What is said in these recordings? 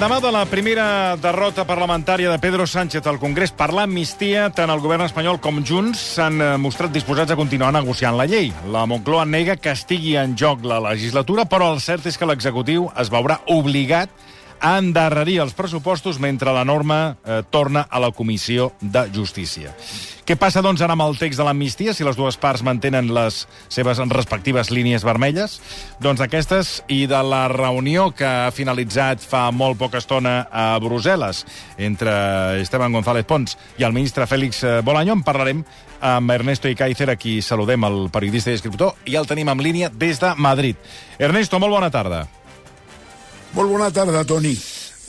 L'endemà de la primera derrota parlamentària de Pedro Sánchez al Congrés per l'amnistia, tant el govern espanyol com Junts s'han eh, mostrat disposats a continuar negociant la llei. La Moncloa nega que estigui en joc la legislatura, però el cert és que l'executiu es veurà obligat a endarrerir els pressupostos mentre la norma eh, torna a la Comissió de Justícia. Què passa, doncs, ara amb el text de l'amnistia, si les dues parts mantenen les seves respectives línies vermelles? Doncs aquestes i de la reunió que ha finalitzat fa molt poca estona a Brussel·les entre Esteban González Pons i el ministre Félix eh, Bolaño en parlarem amb Ernesto Icaizer, a qui saludem, el periodista i escriptor, i el tenim en línia des de Madrid. Ernesto, molt bona tarda. Molt bona tarda, Toni.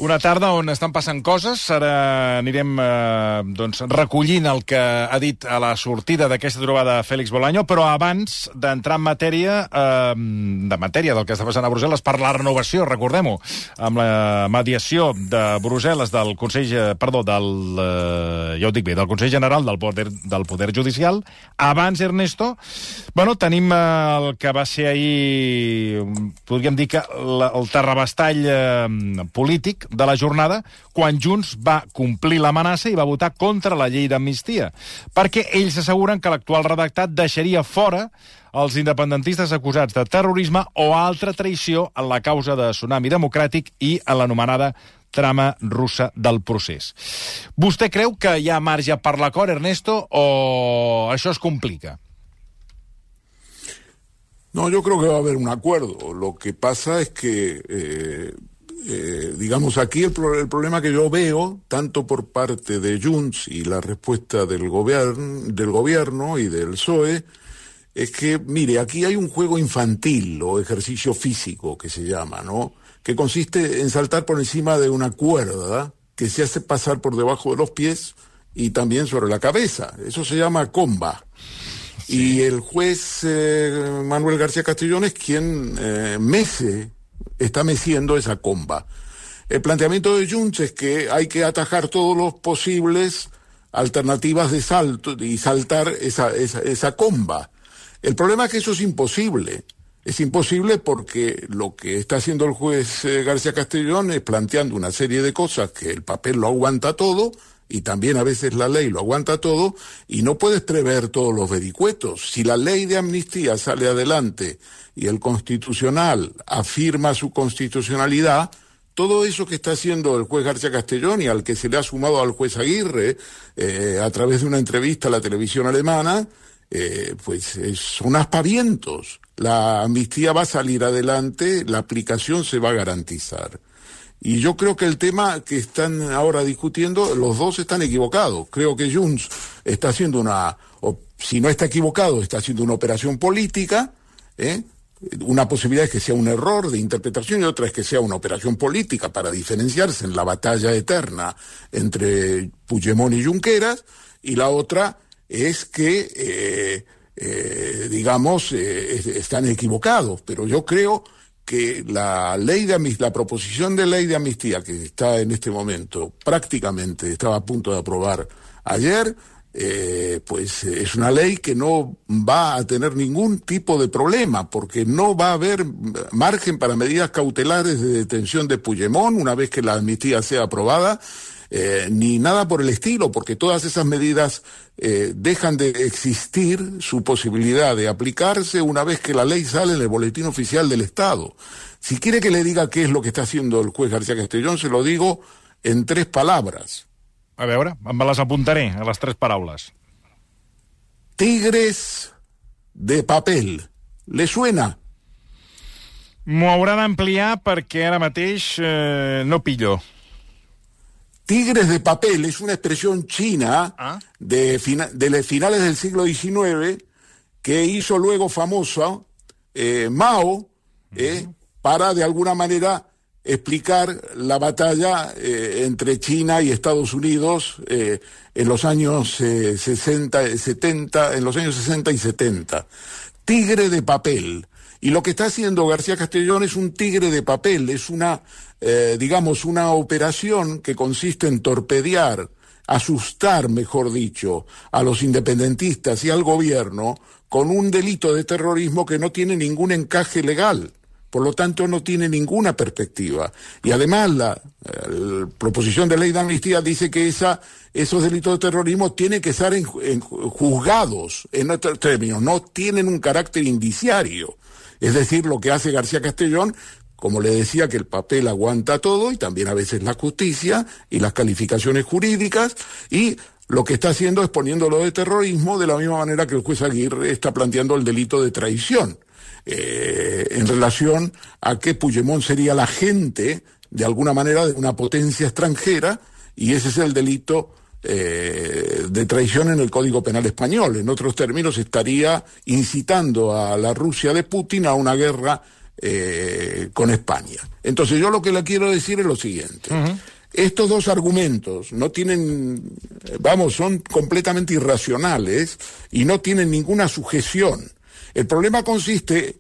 Una tarda on estan passant coses. Ara anirem eh, doncs, recollint el que ha dit a la sortida d'aquesta trobada Fèlix Bolaño, però abans d'entrar en matèria, eh, de matèria del que està passant a Brussel·les per la renovació, recordem-ho, amb la mediació de Brussel·les del Consell, perdó, del, eh, ja ho dic bé, del Consell General del Poder, del Poder Judicial. Abans, Ernesto, bueno, tenim eh, el que va ser ahir, podríem dir que la, el terrabastall eh, polític de la jornada quan Junts va complir l'amenaça i va votar contra la llei d'amnistia, perquè ells asseguren que l'actual redactat deixaria fora els independentistes acusats de terrorisme o altra traïció en la causa de Tsunami Democràtic i en l'anomenada trama russa del procés. Vostè creu que hi ha marge per l'acord, Ernesto, o això es complica? No, yo creo que va a haber un acuerdo. Lo que pasa es que eh, eh, digamos, aquí el, pro el, problema que yo veo, tanto por parte de Junts y la respuesta del, gobierno del gobierno y del PSOE, es que, mire, aquí hay un juego infantil o ejercicio físico que se llama, ¿no? Que consiste en saltar por encima de una cuerda que se hace pasar por debajo de los pies y también sobre la cabeza. Eso se llama comba. Sí. Y el juez eh, Manuel García Castellón es quien eh, mece está meciendo esa comba. El planteamiento de Junts es que hay que atajar todos los posibles alternativas de salto y saltar esa, esa, esa comba. El problema es que eso es imposible. Es imposible porque lo que está haciendo el juez eh, García Castellón es planteando una serie de cosas que el papel lo aguanta todo y también a veces la ley lo aguanta todo y no puedes prever todos los vericuetos. Si la ley de amnistía sale adelante y el constitucional afirma su constitucionalidad, todo eso que está haciendo el juez García Castellón y al que se le ha sumado al juez Aguirre eh, a través de una entrevista a la televisión alemana, eh, pues es, son aspavientos. La amnistía va a salir adelante, la aplicación se va a garantizar. Y yo creo que el tema que están ahora discutiendo, los dos están equivocados. Creo que Junts está haciendo una, o si no está equivocado, está haciendo una operación política, ¿eh? Una posibilidad es que sea un error de interpretación y otra es que sea una operación política para diferenciarse en la batalla eterna entre Puigdemont y Junqueras, y la otra es que, eh, eh, digamos, eh, están equivocados. Pero yo creo que la ley de amnistía, la proposición de ley de amnistía que está en este momento prácticamente estaba a punto de aprobar ayer, eh, pues es una ley que no va a tener ningún tipo de problema, porque no va a haber margen para medidas cautelares de detención de Puigdemont una vez que la amnistía sea aprobada, eh, ni nada por el estilo, porque todas esas medidas eh, dejan de existir su posibilidad de aplicarse una vez que la ley sale en el boletín oficial del Estado. Si quiere que le diga qué es lo que está haciendo el juez García Castellón, se lo digo en tres palabras. A veure, me les apuntaré, a les tres paraules. Tigres de papel. ¿Le suena? M'ho haurà d'ampliar perquè ara mateix eh, no pillo. Tigres de papel es una expresión china ¿Ah? de, fina, de, finales del siglo XIX que hizo luego famosa eh, Mao uh -huh. eh, para de alguna manera explicar la batalla eh, entre China y Estados Unidos eh, en los años 60, 70, en los años 60 y 70. Tigre de papel. Y lo que está haciendo García Castellón es un tigre de papel, es una, eh, digamos, una operación que consiste en torpedear, asustar, mejor dicho, a los independentistas y al gobierno con un delito de terrorismo que no tiene ningún encaje legal por lo tanto no tiene ninguna perspectiva. Y además la, proposición de ley de amnistía dice que esa, esos delitos de terrorismo tienen que en, juzgados, en otros términos, no tienen un carácter indiciario. Es decir, lo que hace García Castellón como le decía, que el papel aguanta todo y también a veces la justicia y las calificaciones jurídicas y lo que está haciendo es poniéndolo de terrorismo de la misma manera que el juez Aguirre está planteando el delito de traición eh, en relación a que Puigdemont sería la agente de alguna manera de una potencia extranjera y ese es el delito eh, de traición en el Código Penal español. En otros términos, estaría incitando a la Rusia de Putin a una guerra eh, con España. Entonces yo lo que le quiero decir es lo siguiente. Estos dos argumentos no tienen, vamos, son completamente irracionales y no tienen ninguna sujeción. El problema consiste,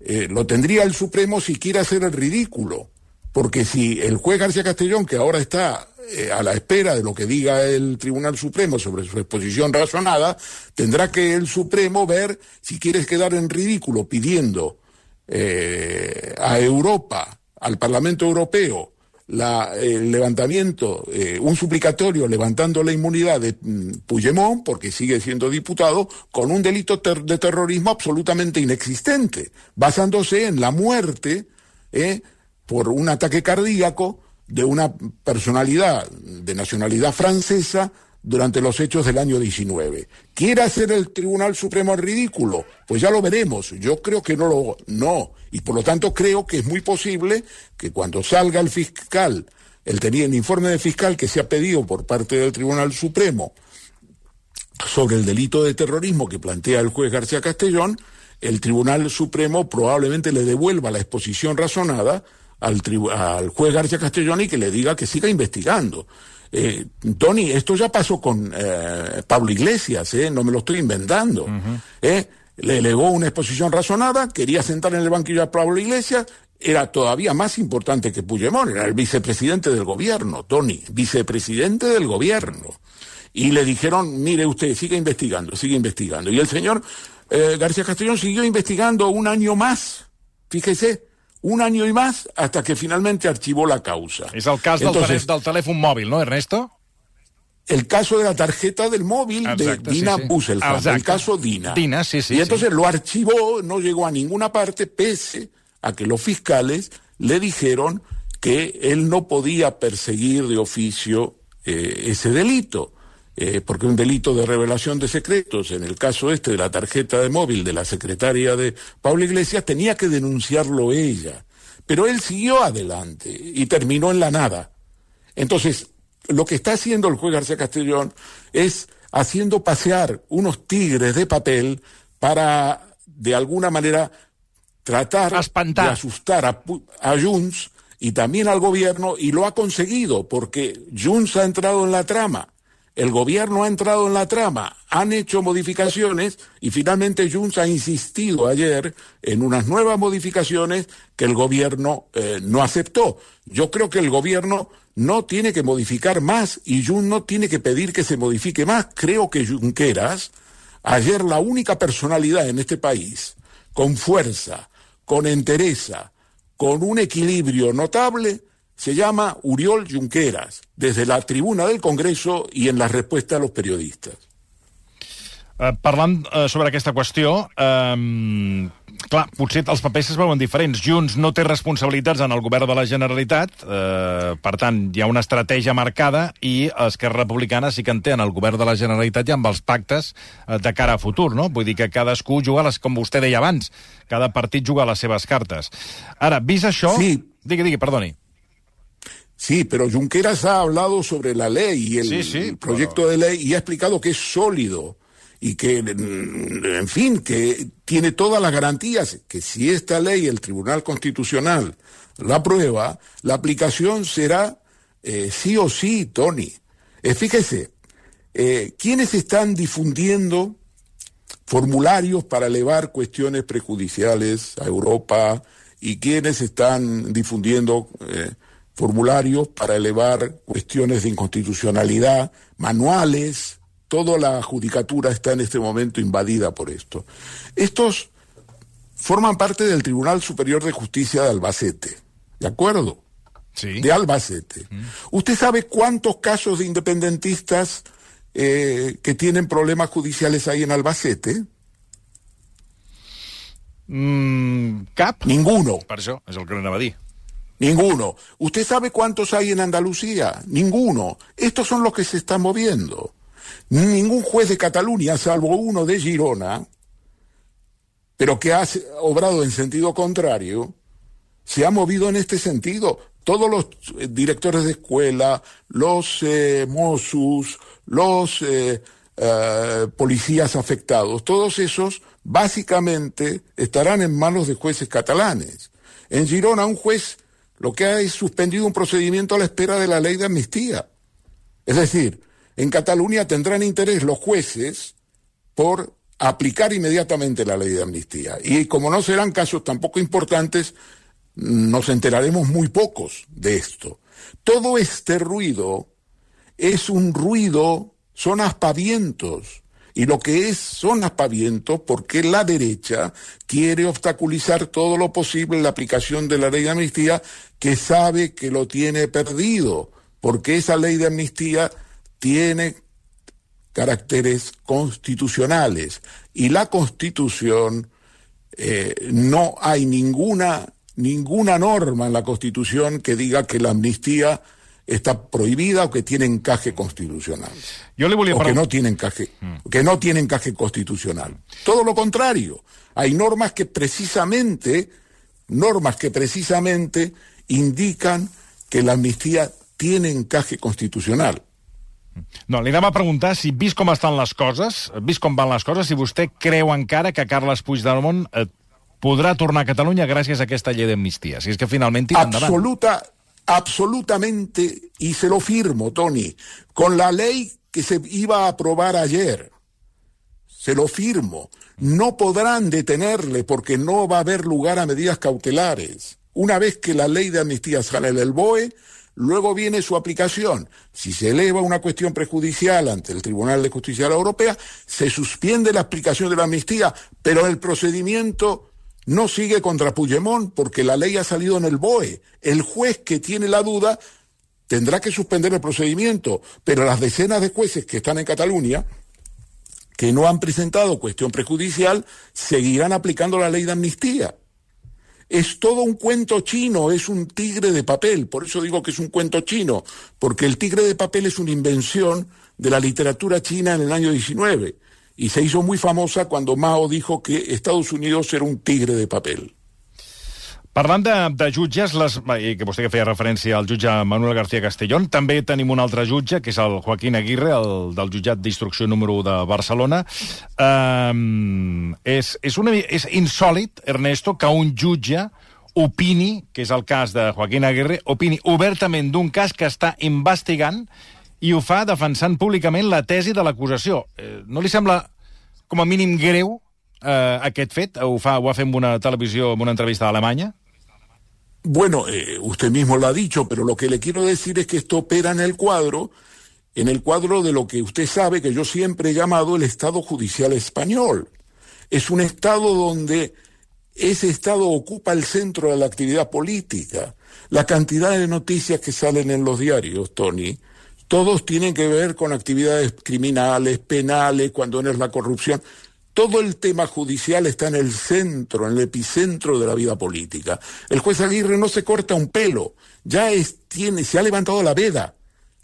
eh, lo tendría el Supremo si quiere hacer el ridículo, porque si el juez García Castellón, que ahora está eh, a la espera de lo que diga el Tribunal Supremo sobre su exposición razonada, tendrá que el Supremo ver si quieres quedar en ridículo pidiendo eh, a Europa, al Parlamento Europeo, el levantamiento, eh, un suplicatorio levantando la inmunidad de mm, Puigdemont, porque sigue siendo diputado, con un delito de terrorismo absolutamente inexistente, basándose en la muerte eh, por un ataque cardíaco de una personalidad de nacionalidad francesa durante los hechos del año 19. ¿Quiere hacer el Tribunal Supremo ridículo? Pues ya lo veremos. Yo creo que no lo no y por lo tanto creo que es muy posible que cuando salga el fiscal, el, el informe de fiscal que se ha pedido por parte del Tribunal Supremo sobre el delito de terrorismo que plantea el juez García Castellón, el Tribunal Supremo probablemente le devuelva la exposición razonada al, al juez García Castellón y que le diga que siga investigando. Eh, Tony, esto ya pasó con eh, Pablo Iglesias, ¿eh? no me lo estoy inventando. ¿eh? Le elevó una exposición razonada, quería sentar en el banquillo a Pablo Iglesias, era todavía más importante que Puigdemont, era el vicepresidente del gobierno, Tony, vicepresidente del gobierno. Y le dijeron, mire usted, sigue investigando, sigue investigando. Y el señor García Castellón siguió investigando un año más, fíjese, un año y más hasta que finalmente archivó la causa. Es el caso del, teléfono móvil, ¿no, Ernesto? El caso de la tarjeta del móvil de Dina sí, el caso Dina. Dina, sí, sí. Y entonces lo archivó, no llegó a ninguna parte, pese a que los fiscales le dijeron que él no podía perseguir de oficio eh, ese delito. Eh, porque un delito de revelación de secretos, en el caso este de la tarjeta de móvil de la secretaria de Pablo Iglesias, tenía que denunciarlo ella. Pero él siguió adelante y terminó en la nada. Entonces, lo que está haciendo el juez García Castellón es haciendo pasear unos tigres de papel para, de alguna manera, tratar de asustar a, a Junts y también al gobierno, y lo ha conseguido, porque Junts ha entrado en la trama el gobierno ha entrado en la trama, han hecho modificaciones y finalmente Junts ha insistido ayer en unas nuevas modificaciones que el gobierno eh, no aceptó. Yo creo que el gobierno no tiene que modificar más y Junts no tiene que pedir que se modifique más. Creo que Junqueras, ayer la única personalidad en este país, con fuerza, con entereza, con un equilibrio notable, se llama Uriol Junqueras, desde la tribuna del Congreso i en la respuesta a los periodistes. Uh, parlant uh, sobre aquesta qüestió, um, clar, potser els papers es veuen diferents. Junts no té responsabilitats en el govern de la Generalitat, uh, per tant, hi ha una estratègia marcada, i Esquerra Republicana sí que en té en el govern de la Generalitat i amb els pactes uh, de cara a futur, no? Vull dir que cadascú juga, les, com vostè deia abans, cada partit juga les seves cartes. Ara, vist això... Sí. Digui, digui, perdoni. Sí, pero Junqueras ha hablado sobre la ley y el, proyecto de ley y ha explicado que es sólido y que, mm, en fin, que tiene todas las garantías, que si esta ley el Tribunal Constitucional la aprueba, la aplicación será eh, sí o sí, Tony. Eh, fíjese, eh, ¿quiénes están difundiendo formularios para elevar cuestiones prejudiciales a Europa y quiénes están difundiendo formularios para elevar cuestiones de inconstitucionalidad, manuales, toda la judicatura está en este momento invadida por esto. Estos forman parte del Tribunal Superior de Justicia de Albacete. ¿De acuerdo? Sí. De Albacete. ¿Usted sabe cuántos casos de independentistas eh, que tienen problemas judiciales hay en Albacete? Mm, cap? Ninguno. Per això, és el que anava a dir. Ninguno. ¿Usted sabe cuántos hay en Andalucía? Ninguno. Estos son los que se están moviendo. Ningún juez de Cataluña, salvo uno de Girona, pero que ha obrado en sentido contrario, se ha movido en este sentido. Todos los eh, directores de escuela, los eh, Mossus, los eh, eh, policías afectados, todos esos básicamente estarán en manos de jueces catalanes. En Girona un juez lo que ha es suspendido un procedimiento a la espera de la ley de amnistía. Es decir, en Cataluña tendrán interés los jueces por aplicar inmediatamente la ley de amnistía. Y como no serán casos tampoco importantes, nos enteraremos muy pocos de esto. Todo este ruido es un ruido, son aspavientos. Y lo que es son aspavientos porque la derecha quiere obstaculizar todo lo posible la aplicación de la ley de amnistía que sabe que lo tiene perdido, porque esa ley de amnistía tiene caracteres constitucionales. Y la constitución eh, no hay ninguna ninguna norma en la constitución que diga que la amnistía está prohibida o que tiene encaje constitucional. Jo li volia o que no tiene encaje, que no tiene encaje constitucional. Todo lo contrario. Hay normas que precisamente, normas que precisamente indican que la amnistía tiene encaje constitucional. No, li anava a preguntar si, vist com estan les coses, vist com van les coses, si vostè creu encara que Carles Puigdemont eh, podrà tornar a Catalunya gràcies a aquesta llei d'amnistia. Si és que finalment tira endavant. Absoluta, absolutamente, y se lo firmo, Tony, con la ley que se iba a aprobar ayer, se lo firmo, no podrán detenerle porque no va a haber lugar a medidas cautelares. Una vez que la ley de amnistía sale del BOE, luego viene su aplicación. Si se eleva una cuestión prejudicial ante el Tribunal de Justicia de la Europea, se suspende la aplicación de la amnistía, pero el procedimiento no sigue contra Puigdemont porque la ley ha salido en el BOE. El juez que tiene la duda tendrá que suspender el procedimiento, pero las decenas de jueces que están en Cataluña que no han presentado cuestión prejudicial seguirán aplicando la ley de amnistía. Es todo un cuento chino, es un tigre de papel, por eso digo que es un cuento chino, porque el tigre de papel es una invención de la literatura china en el año 19 y se hizo muy famosa cuando Mao dijo que Estados Unidos era un tigre de papel. Parlant de, de jutges, les, i que vostè que feia referència al jutge Manuel García Castellón, també tenim un altre jutge, que és el Joaquín Aguirre, el del jutjat d'instrucció número 1 de Barcelona. Um, és, és, una, és insòlid, Ernesto, que un jutge opini, que és el cas de Joaquín Aguirre, opini obertament d'un cas que està investigant i ho fa defensant públicament la tesi de l'acusació. Eh, no li sembla com a mínim greu eh, aquest fet? Ho, fa, ho ha fet en una televisió, en una entrevista a Alemanya? Bueno, eh, usted mismo lo ha dicho, pero lo que le quiero decir es que esto opera en el cuadro, en el cuadro de lo que usted sabe que yo siempre he llamado el Estado judicial español. Es un Estado donde ese Estado ocupa el centro de la actividad política. La cantidad de noticias que salen en los diarios, Tony, todos tienen que ver con actividades criminales, penales, cuando no es la corrupción. Todo el tema judicial está en el centro, en el epicentro de la vida política. El juez Aguirre no se corta un pelo, ya tiene, se ha levantado la veda.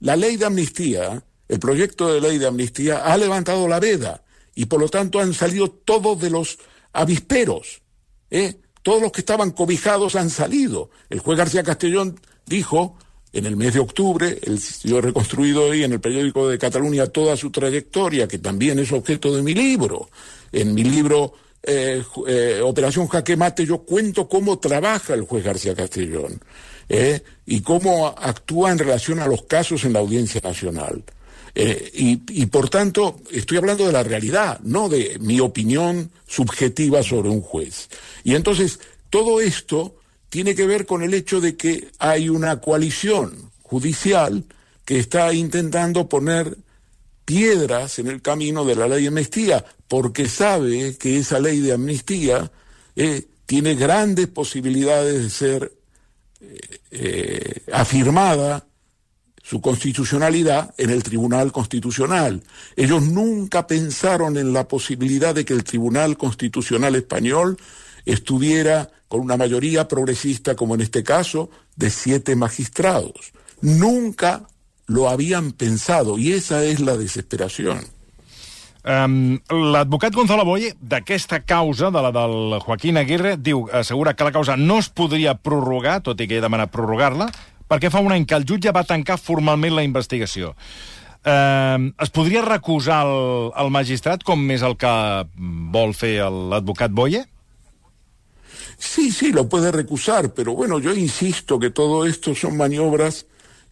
La ley de amnistía, el proyecto de ley de amnistía ha levantado la veda y por lo tanto han salido todos de los avisperos. ¿eh? Todos los que estaban cobijados han salido. El juez García Castellón dijo en el mes de octubre, yo he reconstruido hoy en el periódico de Cataluña toda su trayectoria, que también es objeto de mi libro. En mi libro eh, eh, Operación Jaque Mate yo cuento cómo trabaja el juez García Castellón eh, y cómo actúa en relación a los casos en la Audiencia Nacional. Y, por tanto, estoy hablando de la realidad, no de mi opinión subjetiva sobre un juez. Y entonces, todo esto tiene que ver con el hecho de que hay una coalición judicial que está intentando poner piedras en el camino de la ley de amnistía, porque sabe que esa ley de amnistía eh, tiene grandes posibilidades de ser eh, eh, afirmada su constitucionalidad en el Tribunal Constitucional. Ellos nunca pensaron en la posibilidad de que el Tribunal Constitucional español estuviera con una mayoría progresista, como en este caso, de siete magistrados. Nunca lo habían pensado y esa es la desesperación. Um, L'advocat Gonzalo Boye, d'aquesta causa, de la del Joaquín Aguirre, diu, assegura que la causa no es podria prorrogar, tot i que he demanat prorrogar-la, perquè fa un any que el jutge va tancar formalment la investigació. Uh, es podria recusar el, el magistrat, com és el que vol fer l'advocat Boye? Sí, sí, lo puede recusar, pero bueno, yo insisto que todo esto son maniobras,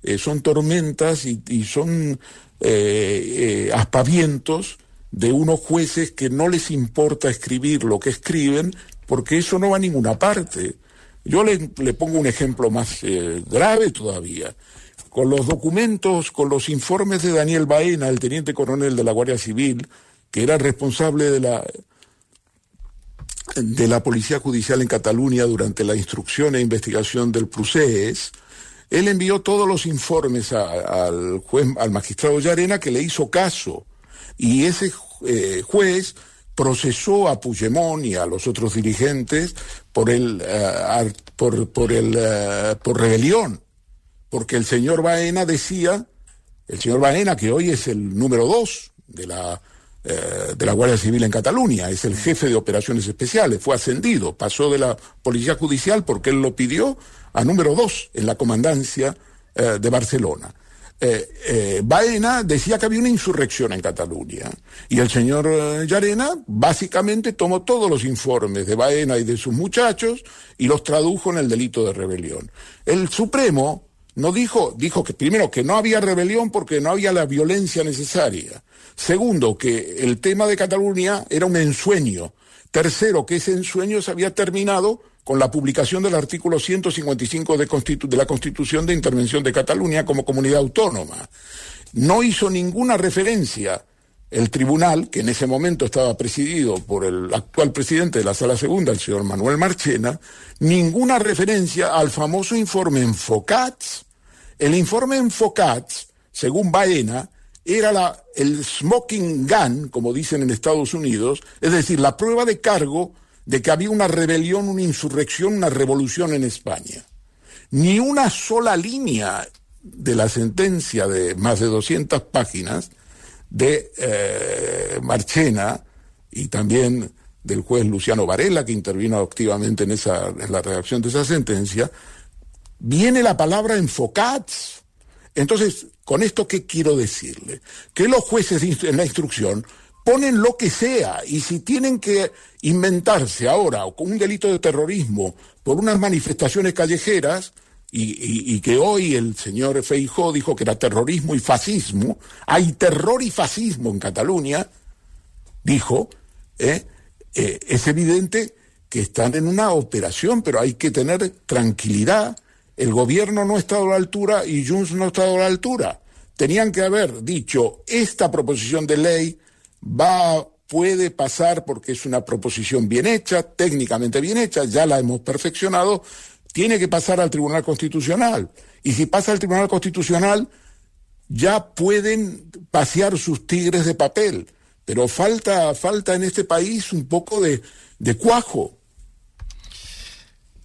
eh, son tormentas y, son eh, eh, aspavientos de unos jueces que no les importa escribir lo que escriben, porque eso no va a ninguna parte. Yo le, pongo un ejemplo más grave todavía. Con los documentos, con los informes de Daniel Baena, el teniente coronel de la Guardia Civil, que era responsable de la, de la Policía Judicial en Cataluña durante la instrucción e investigación del Prusés, él envió todos los informes al juez, al magistrado Llarena, que le hizo caso. Y ese eh, juez procesó a Puigdemont y a los otros dirigentes por el uh, por, por el uh, por rebelión, porque el señor Baena decía, el señor Baena que hoy es el número dos de la uh, de la Guardia Civil en Cataluña, es el jefe de operaciones especiales, fue ascendido, pasó de la policía judicial porque él lo pidió a número dos en la comandancia de Barcelona. Eh, eh, Baena decía que había una insurrección en Cataluña. Y el señor eh, Llarena básicamente tomó todos los informes de Baena y de sus muchachos y los tradujo en el delito de rebelión. El Supremo no dijo, dijo que primero que no había rebelión porque no había la violencia necesaria. Segundo, que el tema de Cataluña era un ensueño. Tercero, que ese ensueño se había terminado con la publicación del artículo 155 de, la Constitución de Intervención de Cataluña como comunidad autónoma. No hizo ninguna referencia el tribunal, que en ese momento estaba presidido por el actual presidente de la Sala Segunda, el señor Manuel Marchena, ninguna referencia al famoso informe Enfocats. El informe Enfocats, según Baena, era el smoking gun, como dicen en Estados Unidos, es decir, la prueba de cargo de que había una rebelión, una insurrección, una revolución en España. Ni una sola línea de la sentencia de más de 200 páginas de eh, Marchena y también del juez Luciano Varela, que intervino activamente en, esa, en la redacción de esa sentencia, viene la palabra enfocats. Entonces, ¿con esto qué quiero decirle? Que los jueces en la instrucción ponen lo que sea y si tienen que inventarse ahora un delito de terrorismo por unas manifestaciones callejeras y que hoy el señor Feijó dijo que era terrorismo y fascismo, hay terror y fascismo en Cataluña, dijo, ¿eh? Eh, es evidente que están en una operación, pero hay que tener tranquilidad. El gobierno no ha estado a la altura y Junts no ha estado a la altura. Tenían que haber dicho, esta proposición de ley va, puede pasar porque es una proposición bien hecha, técnicamente bien hecha, ya la hemos perfeccionado, tiene que pasar al Tribunal Constitucional. Y si pasa al Tribunal Constitucional, ya pueden pasear sus tigres de papel. Pero falta, falta en este país un poco de, de cuajo.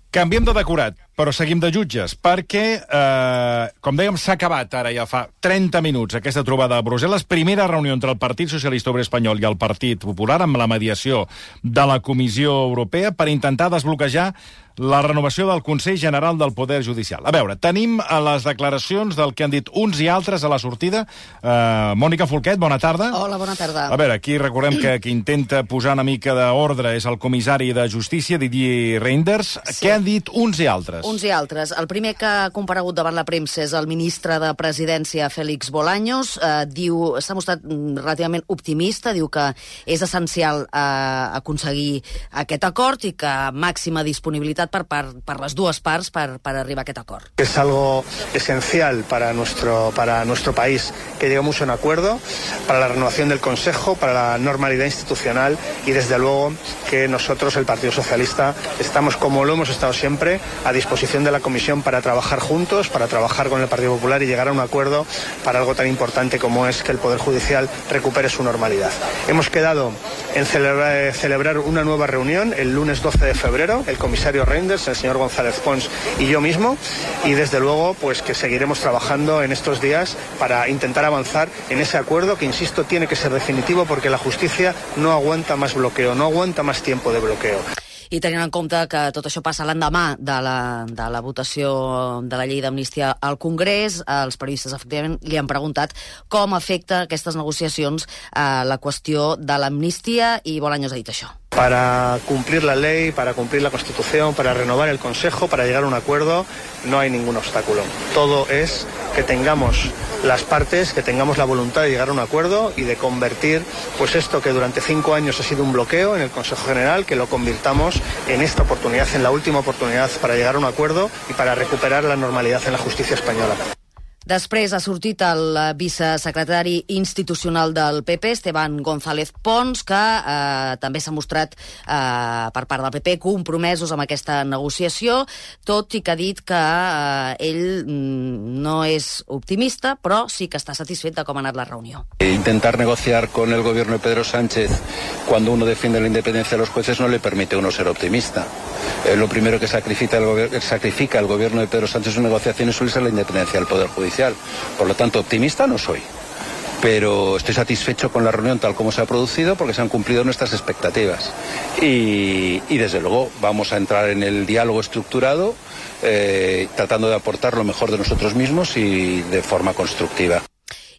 Canviem de decorat, però seguim de jutges, perquè, eh, com dèiem, s'ha acabat ara ja fa 30 minuts aquesta trobada a Brussel·les. Primera reunió entre el Partit Socialista Obrer Espanyol i el Partit Popular amb la mediació de la Comissió Europea per intentar desbloquejar la renovació del Consell General del Poder Judicial. A veure, tenim a les declaracions del que han dit uns i altres a la sortida. Uh, Mònica Folquet, bona tarda. Hola, bona tarda. A veure, aquí recordem que qui intenta posar una mica d'ordre és el comissari de Justícia, Didier Reinders. Sí. Què han dit uns i altres? Uns i altres. El primer que ha comparegut davant la premsa és el ministre de Presidència, Félix Bolaños. Eh, diu, s'ha mostrat mm, relativament optimista, diu que és essencial eh, aconseguir aquest acord i que màxima disponibilitat per, per, per les dues parts per, per arribar a aquest acord. Es algo esencial para nuestro, para nuestro país que lleguemos a un acuerdo para la renovación del Consejo, para la normalidad institucional y desde luego que nosotros, el Partido Socialista, estamos como lo hemos estado siempre a disposición de la Comisión para trabajar juntos, para trabajar con el Partido Popular y llegar a un acuerdo para algo tan importante como es que el Poder Judicial recupere su normalidad. Hemos quedado en celebrar, celebrar una nueva reunión el lunes 12 de febrero, el comisario Reinders, el señor González Pons y yo mismo, y desde luego pues que seguiremos trabajando en estos días para intentar avanzar en ese acuerdo que, insisto, tiene que ser definitivo porque la justicia no aguanta más bloqueo, no aguanta más tiempo de bloqueo. I tenint en compte que tot això passa l'endemà de, la, de la votació de la llei d'amnistia al Congrés, els periodistes efectivament li han preguntat com afecta aquestes negociacions a la qüestió de l'amnistia i Bolaños ha dit això. Para cumplir la ley, para cumplir la Constitución, para renovar el Consejo, para llegar a un acuerdo, no hay ningún obstáculo. Todo es que tengamos las partes, que tengamos la voluntad de llegar a un acuerdo y de convertir pues esto que durante cinco años ha sido un bloqueo en el Consejo General, que lo convirtamos en esta oportunidad, en la última oportunidad para llegar a un acuerdo y para recuperar la normalidad en la justicia española. Després ha sortit el vicesecretari institucional del PP, Esteban González Pons, que eh, també s'ha mostrat eh, per part del PP compromesos amb aquesta negociació, tot i que ha dit que eh, ell mm, no és optimista, però sí que està satisfet de com ha anat la reunió. Intentar negociar con el gobierno de Pedro Sánchez cuando uno defiende la independencia de los jueces no le permite uno ser optimista. Eh, lo primero que sacrifica el, sacrifica el gobierno de Pedro Sánchez en sus negociaciones suele ser la independencia del Poder Judicial. Por lo tanto, optimista no soy. Pero estoy satisfecho con la reunión tal como se ha producido porque se han cumplido nuestras expectativas. Y, y desde luego vamos a entrar en el diálogo estructurado eh, tratando de aportar lo mejor de nosotros mismos y de forma constructiva.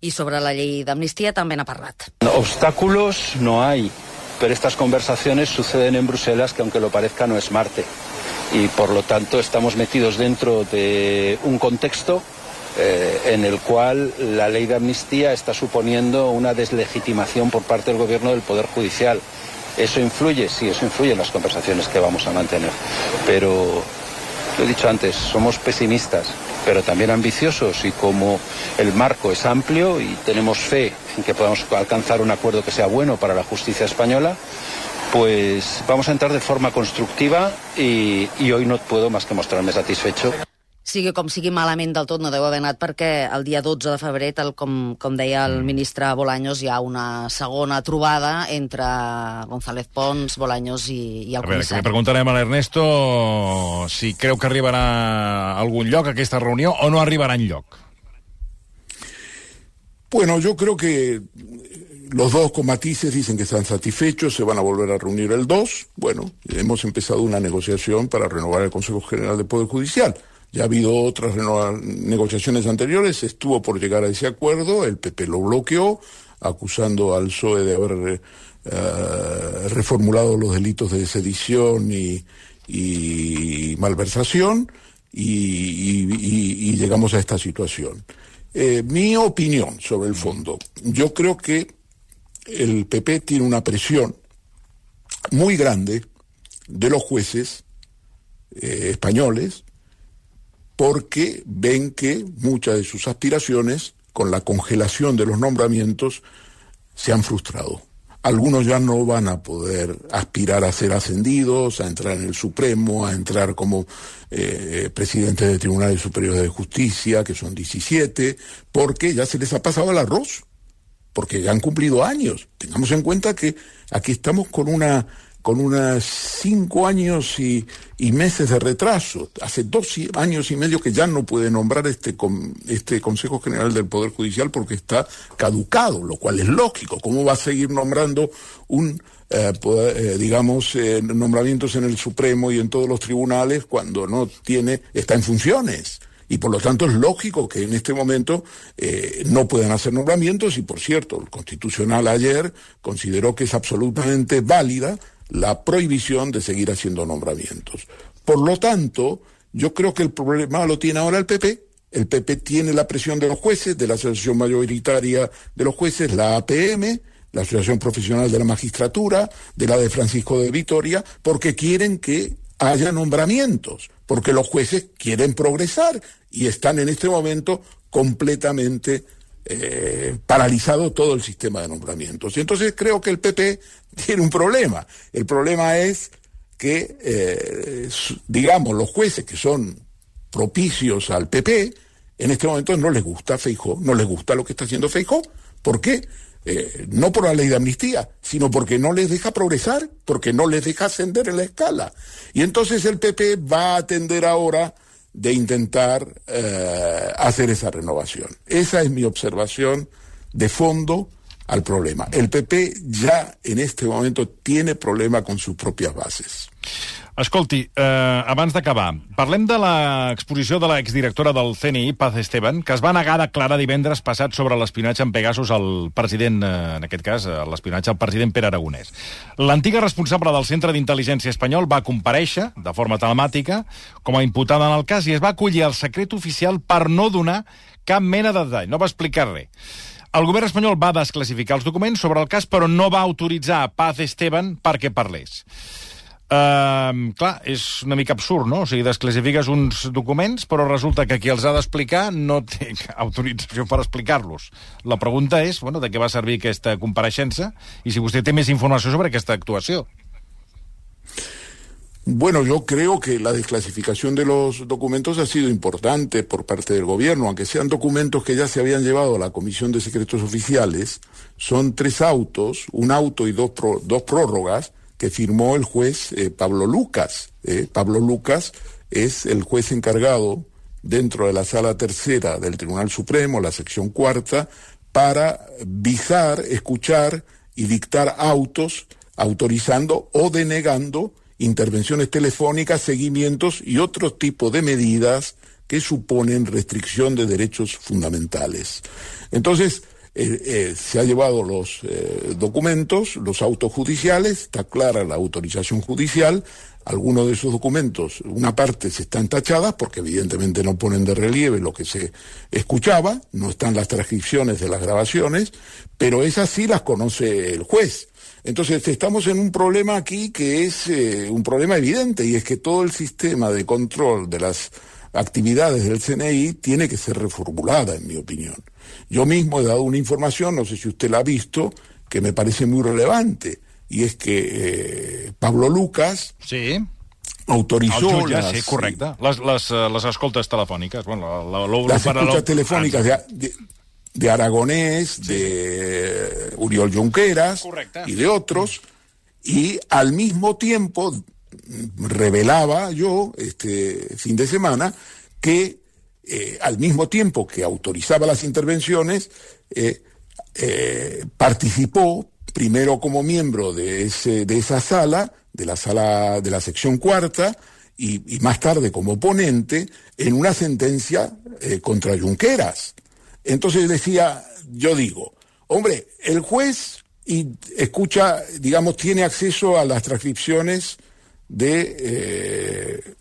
I sobre la llei d'amnistia també n'ha parlat. No, obstáculos no hay, pero estas conversaciones suceden en Bruselas que aunque lo parezca no es Marte. Y por lo tanto estamos metidos dentro de un contexto eh, en el cual la ley de amnistía está suponiendo una deslegitimación por parte del gobierno del Poder Judicial. ¿Eso influye? Sí, eso influye en las conversaciones que vamos a mantener. Pero, lo he dicho antes, somos pesimistas, pero también ambiciosos y como el marco es amplio y tenemos fe en que podamos alcanzar un acuerdo que sea bueno para la justicia española, pues vamos a entrar de forma constructiva y, y hoy no puedo más que mostrarme satisfecho. Sigui com sigui malament del tot, no deu haver anat perquè el dia 12 de febrer, tal com, com deia el mm. ministre Bolaños, hi ha una segona trobada entre González Pons, Bolaños i, i el a veure, comissari. que li preguntarem a l'Ernesto si creu que arribarà a algun lloc aquesta reunió o no arribarà en lloc. Bueno, yo creo que los dos con matices dicen que están satisfechos, se van a volver a reunir el 2. Bueno, hemos empezado una negociación para renovar el Consejo General del Poder Judicial. Ya ha habido otras negociaciones anteriores, estuvo por llegar a ese acuerdo, el PP lo bloqueó, acusando al PSOE de haber eh, reformulado los delitos de sedición y, malversación, y, llegamos a esta situación. Eh, mi opinión sobre el fondo, yo creo que el PP tiene una presión muy grande de los jueces eh, españoles porque ven que muchas de sus aspiraciones, con la congelación de los nombramientos, se han frustrado. Algunos ya no van a poder aspirar a ser ascendidos, a entrar en el Supremo, a entrar como eh, presidentes de tribunales superiores de justicia, que son 17, porque ya se les ha pasado el arroz, porque ya han cumplido años. Tengamos en cuenta que aquí estamos con una con unos cinco años y, meses de retraso. Hace dos años y medio que ya no puede nombrar este, este Consejo General del Poder Judicial porque está caducado, lo cual es lógico. ¿Cómo va a seguir nombrando un, eh, eh, digamos, eh, nombramientos en el Supremo y en todos los tribunales cuando no tiene, está en funciones? y por lo tanto es lógico que en este momento no puedan hacer nombramientos y por cierto el constitucional ayer consideró que es absolutamente válida la prohibición de seguir haciendo nombramientos. Por lo tanto, yo creo que el problema lo tiene ahora el PP, El PP tiene la presión de los jueces, de la Asociación Mayoritaria de los Jueces, la APM, la Asociación Profesional de la Magistratura, de la de Francisco de Vitoria, porque quieren que haya nombramientos, porque los jueces quieren progresar y están en este momento completamente eh, paralizado todo el sistema de nombramientos. Y entonces creo que el PP tiene un problema. El problema es que, eh, digamos, los jueces que son propicios al PP, en este momento no les gusta Feijó, no les gusta lo que está haciendo Feijó. ¿Por qué? Eh, no por la ley de amnistía, sino porque no les deja progresar, porque no les deja ascender en la escala. Y entonces el PP va a atender ahora de intentar eh, hacer esa renovación. Esa es mi observación de fondo al problema. El PP ya en este momento tiene problema con sus propias bases. Escolti, eh, abans d'acabar, parlem de l'exposició de l'exdirectora del CNI, Paz Esteban, que es va negar a declarar divendres passat sobre l'espionatge en Pegasus al president, eh, en aquest cas, eh, l'espionatge al president Pere Aragonès. L'antiga responsable del Centre d'Intel·ligència Espanyol va compareixer, de forma telemàtica, com a imputada en el cas, i es va acollir al secret oficial per no donar cap mena de detall, no va explicar res. El govern espanyol va desclassificar els documents sobre el cas, però no va autoritzar a Paz Esteban perquè parlés. Uh, clar, és una mica absurd, no? O sigui, desclassifiques uns documents, resulta que qui els ha d'explicar no té autorització per explicar-los. La pregunta és, bueno, de què va servir aquesta compareixença i si vostè té més informació sobre aquesta actuació. Bueno, yo creo que la desclasificación de los documentos ha sido importante por parte del gobierno, aunque sean documentos que ya se habían llevado a la Comisión de Secretos Oficiales, son tres autos, un auto y dos, pro, dos prórrogas, que firmó el juez eh, Pablo Lucas. Eh. Pablo Lucas es el juez encargado dentro de la sala tercera del Tribunal Supremo, la sección cuarta, para visar, escuchar y dictar autos autorizando o denegando intervenciones telefónicas, seguimientos y otro tipo de medidas que suponen restricción de derechos fundamentales. Entonces, eh, eh, se ha llevado los eh, documentos, los autos judiciales, está clara la autorización judicial, algunos de esos documentos, una parte se están tachadas porque evidentemente no ponen de relieve lo que se escuchaba, no están las transcripciones de las grabaciones, pero esas sí las conoce el juez. Entonces estamos en un problema aquí que es un problema evidente y es que todo el sistema de control de las actividades del CNI tiene que ser reformulada, en mi opinión. Yo mismo he dado una información, no sé si usted la ha visto, que me parece muy relevante, y es que eh, Pablo Lucas sí. autorizó jutge, las, sí, correcte. Les, les, les escoltes telefòniques. Bueno, la, la, las escuchas telefónicas de, de, de, Aragonés, sí. de Uriol Junqueras correcte. y de otros, y al mismo tiempo revelaba yo este fin de semana que eh, al mismo tiempo que autorizaba las intervenciones, eh, eh, participó primero como miembro de, esa sala, de la sala de la sección cuarta, y, más tarde como ponente en una sentencia contra Junqueras. Entonces decía, yo digo, hombre, el juez y escucha, digamos, tiene acceso a las transcripciones de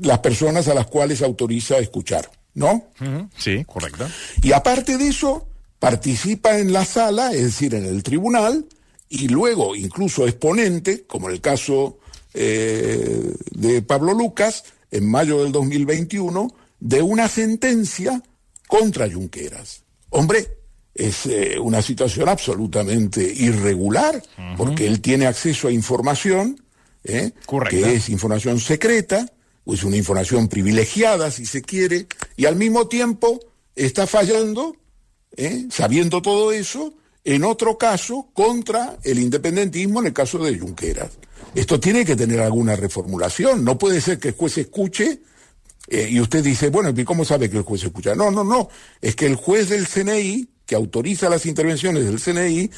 las personas a las cuales autoriza escuchar, ¿no? Uh -huh. Sí, correcte. Y aparte de eso, participa en la sala, es decir, en el tribunal, y luego incluso es ponente, como en el caso eh, de Pablo Lucas, en mayo del 2021, de una sentencia contra Junqueras. Hombre, es eh, una situación absolutamente irregular, uh -huh. porque él tiene acceso a información ¿eh? que es información secreta, es una información privilegiada, si se quiere, y al mismo tiempo está fallando, ¿eh? sabiendo todo eso, en otro caso contra el independentismo en el caso de Junqueras. Esto tiene que tener alguna reformulación, no puede ser que el juez escuche eh, y usted dice, bueno, ¿y cómo sabe que el juez escucha? No, no, no, es que el juez del CNI, que autoriza las intervenciones del CNI,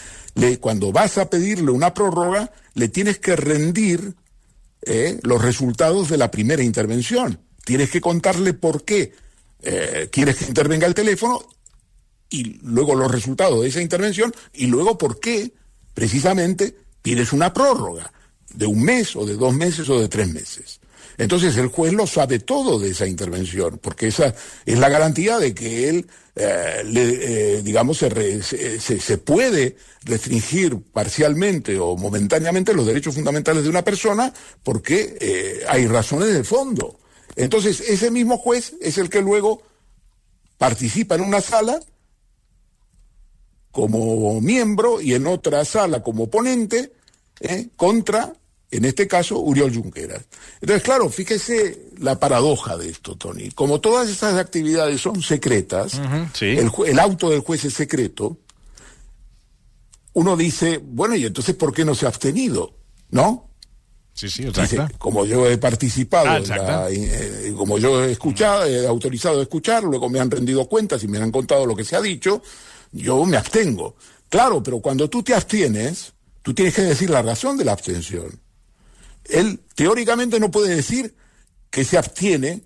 cuando vas a pedirle una prórroga, le tienes que rendir eh, los resultados de la primera intervención. Tienes que contarle por qué eh, quieres que intervenga el teléfono y luego los resultados de esa intervención y luego por qué precisamente pides una prórroga de un mes o de dos meses o de tres meses. Entonces el juez lo sabe todo de esa intervención, porque esa es la garantía de que él, eh, eh, digamos, se, puede restringir parcialmente o momentáneamente los derechos fundamentales de una persona porque eh, hay razones de fondo. Entonces ese mismo juez es el que luego participa en una sala como miembro y en otra sala como ponente contra, en este caso, Uriol Junqueras. Entonces, claro, fíjese la paradoja de esto, Tony. Como todas estas actividades son secretas, Uh -huh, sí. el, el auto del juez es secreto, uno dice, bueno, ¿y entonces por qué no se ha abstenido? ¿No? Sí, sí. Dice, como yo he participado, Ah, en la- eh, como yo he escuchado, he autorizado a escuchar, luego me han rendido cuentas y me han contado lo que se ha dicho, yo me abstengo. Claro, pero cuando tú te abstienes, tú tienes que decir la razón de la abstención. Él teóricamente no puede decir que se abstiene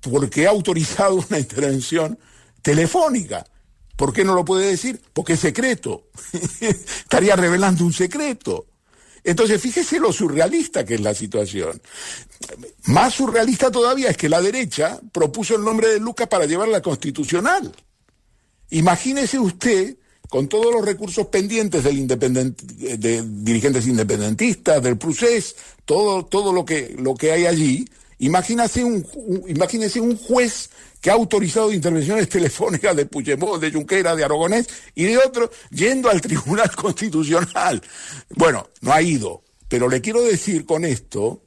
porque ha autorizado una intervención telefónica. ¿Por qué no lo puede decir? Porque es secreto. Estaría revelando un secreto. Entonces, fíjese lo surrealista que es la situación. Más surrealista todavía es que la derecha propuso el nombre de Lucas para llevarla constitucional. Imagínese usted, con todos los recursos pendientes del independent, de dirigentes independentistas, del procés, todo, todo lo, que, lo que hay allí, imagínese un, imagínese un juez que ha autorizado intervenciones telefónicas de Puigdemont, de Junquera, de Aragonés y de otros, yendo al Tribunal Constitucional. Bueno, no ha ido, pero le quiero decir con esto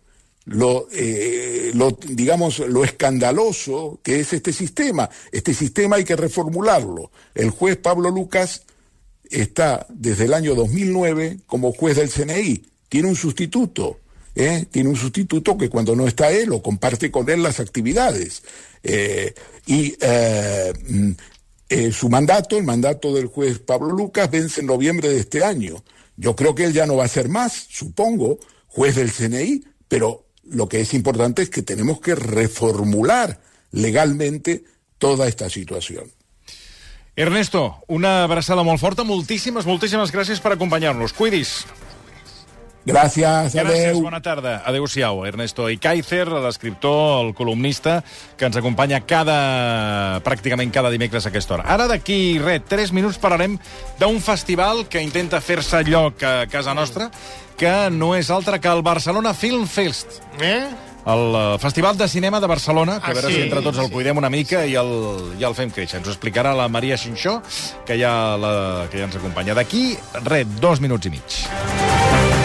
eh, lo, digamos, lo escandaloso que es este sistema. Este sistema hay que reformularlo. El juez Pablo Lucas está desde el año 2009 como juez del CNI. Tiene un sustituto. ¿eh? Tiene un sustituto que cuando no está él o comparte con él las actividades. Eh, y eh, mm, su mandato, el mandato del juez Pablo Lucas, vence en noviembre de este año. Yo creo que él ya no va a ser más, supongo, juez del CNI, pero lo que es importante es que tenemos que reformular legalmente toda esta situación. Ernesto, una abraçada molt forta. Moltíssimes, moltíssimes gràcies per acompanyar-nos. Cuidis. Gràcies, Gràcies, adeu. bona tarda. Adéu-siau. Ernesto Ikaizer, l'escriptor, el columnista, que ens acompanya cada, pràcticament cada dimecres a aquesta hora. Ara, d'aquí, res, 3 minuts parlarem d'un festival que intenta fer-se lloc a casa nostra, que no és altre que el Barcelona Film Fest. Eh? El eh, Festival de Cinema de Barcelona, que Ah, a veure sí, si entre tots el sí. cuidem una mica i el, i el fem créixer. Ens ho explicarà la Maria Xinxó, que ja, la, que ja ens acompanya. D'aquí, res, dos minuts i mig.